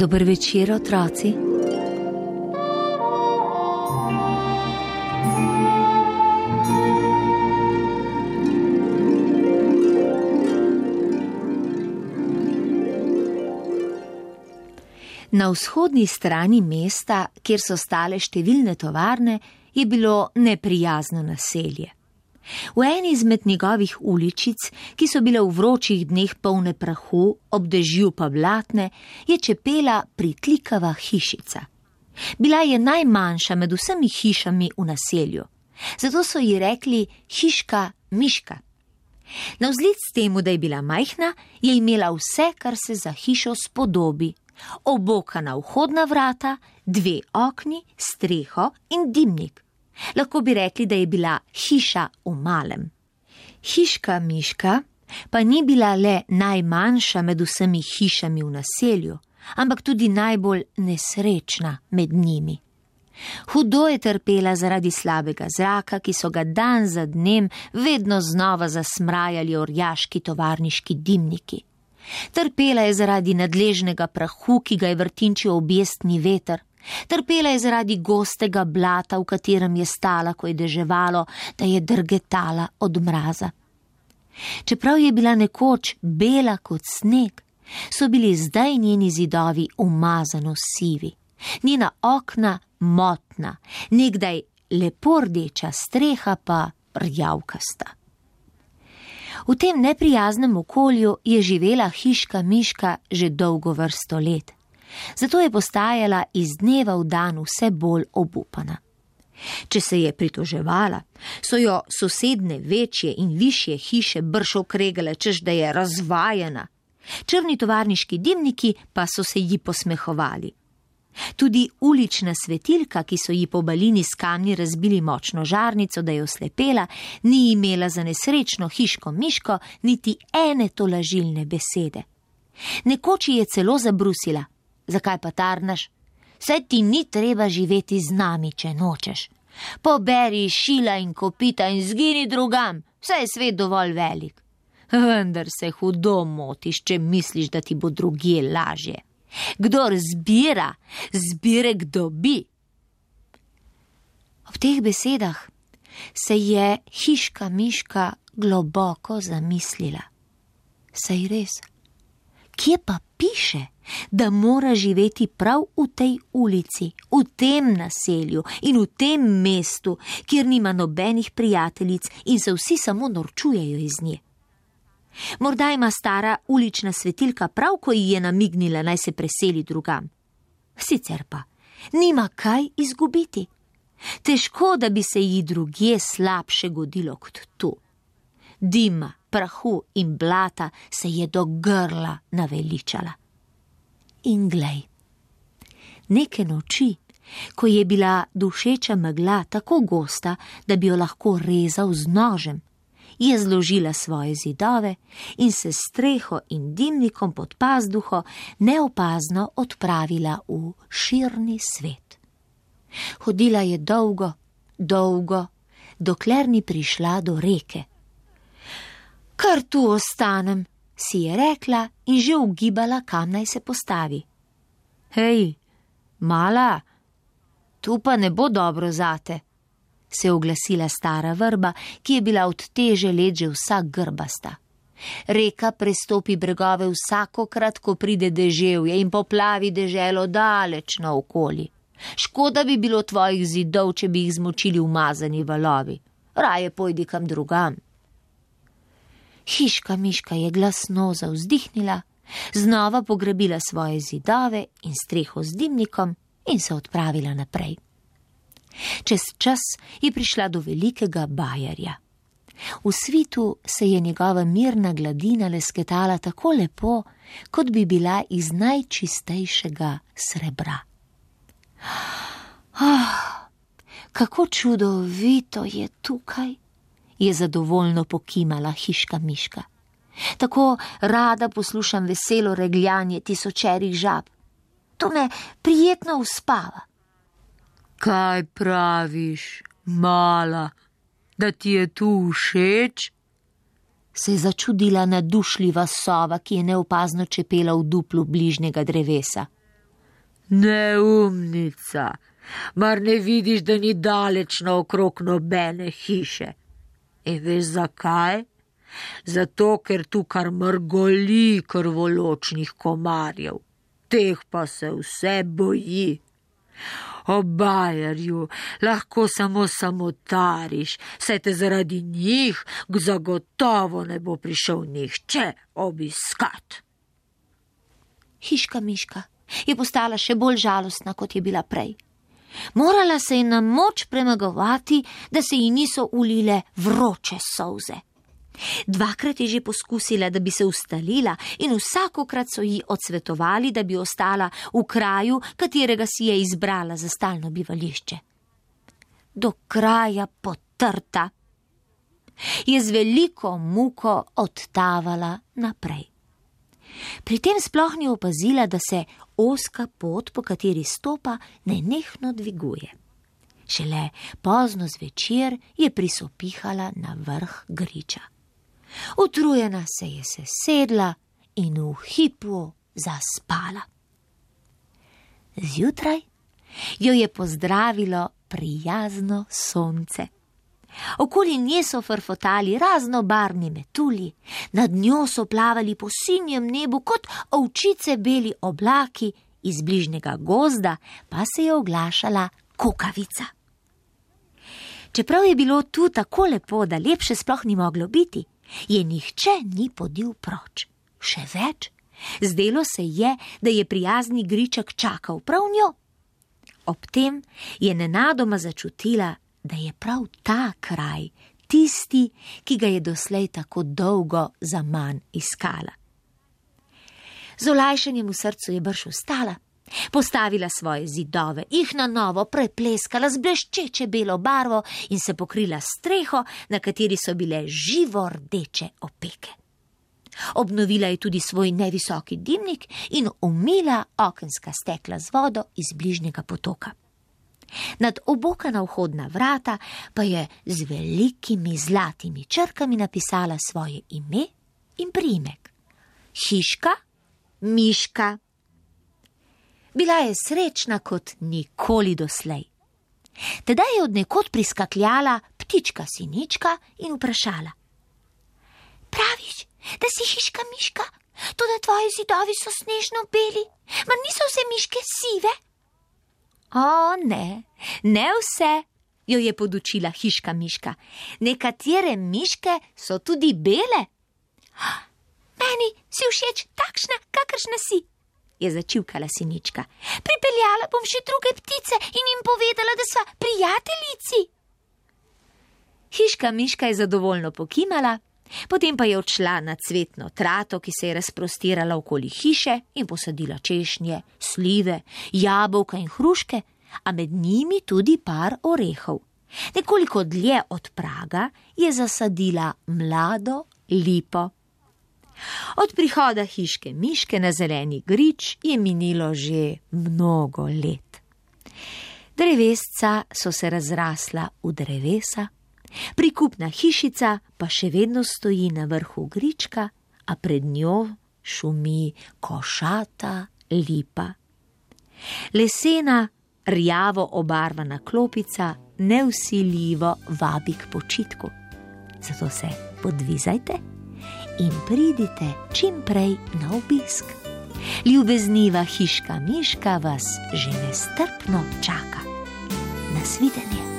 Dober večer, otroci. Na vzhodni strani mesta, kjer so stale številne tovarne, je bilo neprijazno naselje. V eni izmed njegovih uličic, ki so bile v vročih dneh polne prahu, ob dežju pa blatne, je čepela pritlikava hišica. Bila je najmanjša med vsemi hišami v naselju, zato so ji rekli hiška Miška. Na vzlic temu, da je bila majhna, je imela vse, kar se za hišo spodobi: obokana vhodna vrata, dve okni, streho in dimnik. Lahko bi rekli, da je bila hiša v malem. Hiška Miška pa ni bila le najmanjša med vsemi hišami v naselju, ampak tudi najbolj nesrečna med njimi. Hudo je trpela zaradi slabega zraka, ki so ga dan za dnem vedno znova zasmrajali orjaški tovarniški dimniki. Trpela je zaradi nadležnega prahu, ki ga je vrtinčil objestni veter. Trpela je zaradi gostega blata, v katerem je stala, ko je deževalo, da je drgetala od mraza. Čeprav je bila nekoč bela kot sneg, so bili zdaj njeni zidovi umazano sivi, njena okna motna, nekdaj lepo rdeča streha pa rjavkasta. V tem neprijaznem okolju je živela hiška Miška že dolgo vrsto let zato je postajala iz dneva v dan vse bolj obupana. Če se je pritoževala, so jo sosedne večje in više hiše bršo kregale, čež da je razvajena. Črni tovarniški dimniki pa so se ji posmehovali. Tudi ulična svetilka, ki so ji po balini s kamni razbili močno žarnico, da je oslepela, ni imela za nesrečno hiško miško niti ene tolažilne besede. Nekoč je celo zabrusila: zakaj pa tarnaš? Saj ti ni treba živeti z nami, če nočeš. Poberi šila in kopita in zgini drugam, vse je svet dovolj velik. Vendar se hudo motiš, če misliš, da ti bo drugje lažje. Kdor zbira, zbire kdo bi. Ob teh besedah se je hiška miška globoko zamislila. Sej res, kje pa piše? da mora živeti prav v tej ulici, v tem naselju in v tem mestu, kjer nima nobenih prijateljic in se vsi samo norčujejo iz nje. Morda ima stara ulična svetilka prav, ko ji je namignila naj se preseli drugam. Sicer pa nima kaj izgubiti. Težko, da bi se ji drugje slabše godilo kot tu. Dima, prahu in blata se je do grla naveličala in glej. Neke noči, ko je bila dušeča megla tako gosta, da bi jo lahko rezal z nožem, je zložila svoje zidove in se streho in dimnikom pod pazduho neopazno odpravila v širni svet. Hodila je dolgo, dolgo, dokler ni prišla do reke. Kar tu ostanem, si je rekla in že ugibala, kam naj se postavi. Hej, mala, tu pa ne bo dobro zate, se je oglasila stara vrba, ki je bila od teže let že vsa grbasta. Reka prestopi bregove vsakokrat, ko pride deževje in poplavi deželo daleč na okoli. Škoda bi bilo tvojih zidov, če bi jih zmočili umazani valovi. Raje pojdi kam drugam. Hiška Miška je glasno zauzdihnila, znova pogrebila svoje zidove in streho z dimnikom in se odpravila naprej. Čez čas je prišla do velikega bajarja. V svitu se je njegova mirna gladina lesketala tako lepo, kot bi bila iz najčistejšega srebra. Ah, kako čudovito je tukaj! Je zadovoljno pokimala hiška miška. Tako rada poslušam veselo regljanje tisočerih žab. To me prijetno uspava. Kaj praviš, mala, da ti je tu všeč? Se je začudila nadušljiva sova, ki je neopazno čepela v duplu bližnjega drevesa. Neumnica, mar ne vidiš, da ni daleč naokrog nobene hiše? In veš zakaj? Zato, ker tu kar mrgoli krvoločnih komarjev, teh pa se vse boji. O bajerju, lahko samo samotariš, saj te zaradi njih zagotovo ne bo prišel nihče obiskat. Hiška Miška je postala še bolj žalostna, kot je bila prej. Morala se je na moč premagovati, da se ji niso ulile vroče solze. Dvakrat je že poskusila, da bi se ustalila, in vsakokrat so ji odsvetovali, da bi ostala v kraju, katerega si je izbrala za stalno bivališče. Do kraja potrta je z veliko muko odtavala naprej. Pri tem sploh ni opazila, da se oska pot, po kateri stopa, nenehno dviguje. Šele pozno zvečer je prisopihala na vrh griča. Utrujena se je sesedla in v hipu zaspala. Zjutraj jo je pozdravilo prijazno sonce. Okoli nje so frfotali raznobarni metulji, nad njo so plavali po sinjem nebu kot ovčice beli oblaki, iz bližnjega gozda pa se je oglašala kukavica. Čeprav je bilo tu tako lepo, da lepše sploh ni moglo biti, je nihče ni podil proč. Še več, zdelo se je, da je prijazni griček čakal prav njo. Ob tem je nenadoma začutila, da je prav ta kraj tisti, ki ga je doslej tako dolgo za manj iskala. Z olajšanjem v srcu je brž ustala, postavila svoje zidove, jih na novo prepleskala z bleščeče belo barvo in se pokrila streho, na kateri so bile živo rdeče opeke. Obnovila je tudi svoj nevisoki dimnik in umila okenska stekla z vodo iz bližnjega potoka. Nad obokana vhodna vrata pa je z velikimi zlatimi črkami napisala svoje ime in primek: Hiška, Miška. Bila je srečna kot nikoli doslej. Tedaj je od nekod priskakljala ptička sinička in vprašala: Praviš, da si hiška miška, to da tvoji zidovi so snežno beli, mar niso vse miške sive? O, ne, ne vse, jo je podučila hiška miška. Nekatere miške so tudi bele. Meni si všeč takšna, kakršna si, je začivkala sinička. Pripeljala bom še druge ptice in jim povedala, da sva prijateljici. Hiška miška je zadovoljno pokimala, potem pa je odšla na cvetno trato, ki se je razprostirala okoli hiše in posadila češnje, slive, jabolka in hruške, a med njimi tudi par orehov. Nekoliko dlje od praga je zasadila mlado lipo. Od prihoda hiške miške na zeleni grič je minilo že mnogo let. Drevesca so se razrasla v drevesa, Prikupna hišica pa še vedno stoji na vrhu grička, a pred njo šumi košata lipa. Lesena, rjavo obarvana klopica neusiljivo vabi k počitku. Zato se podvizajte in pridite čim prej na obisk. Ljubezniva hiška Miška vas že nestrpno čaka. Nasvidenje.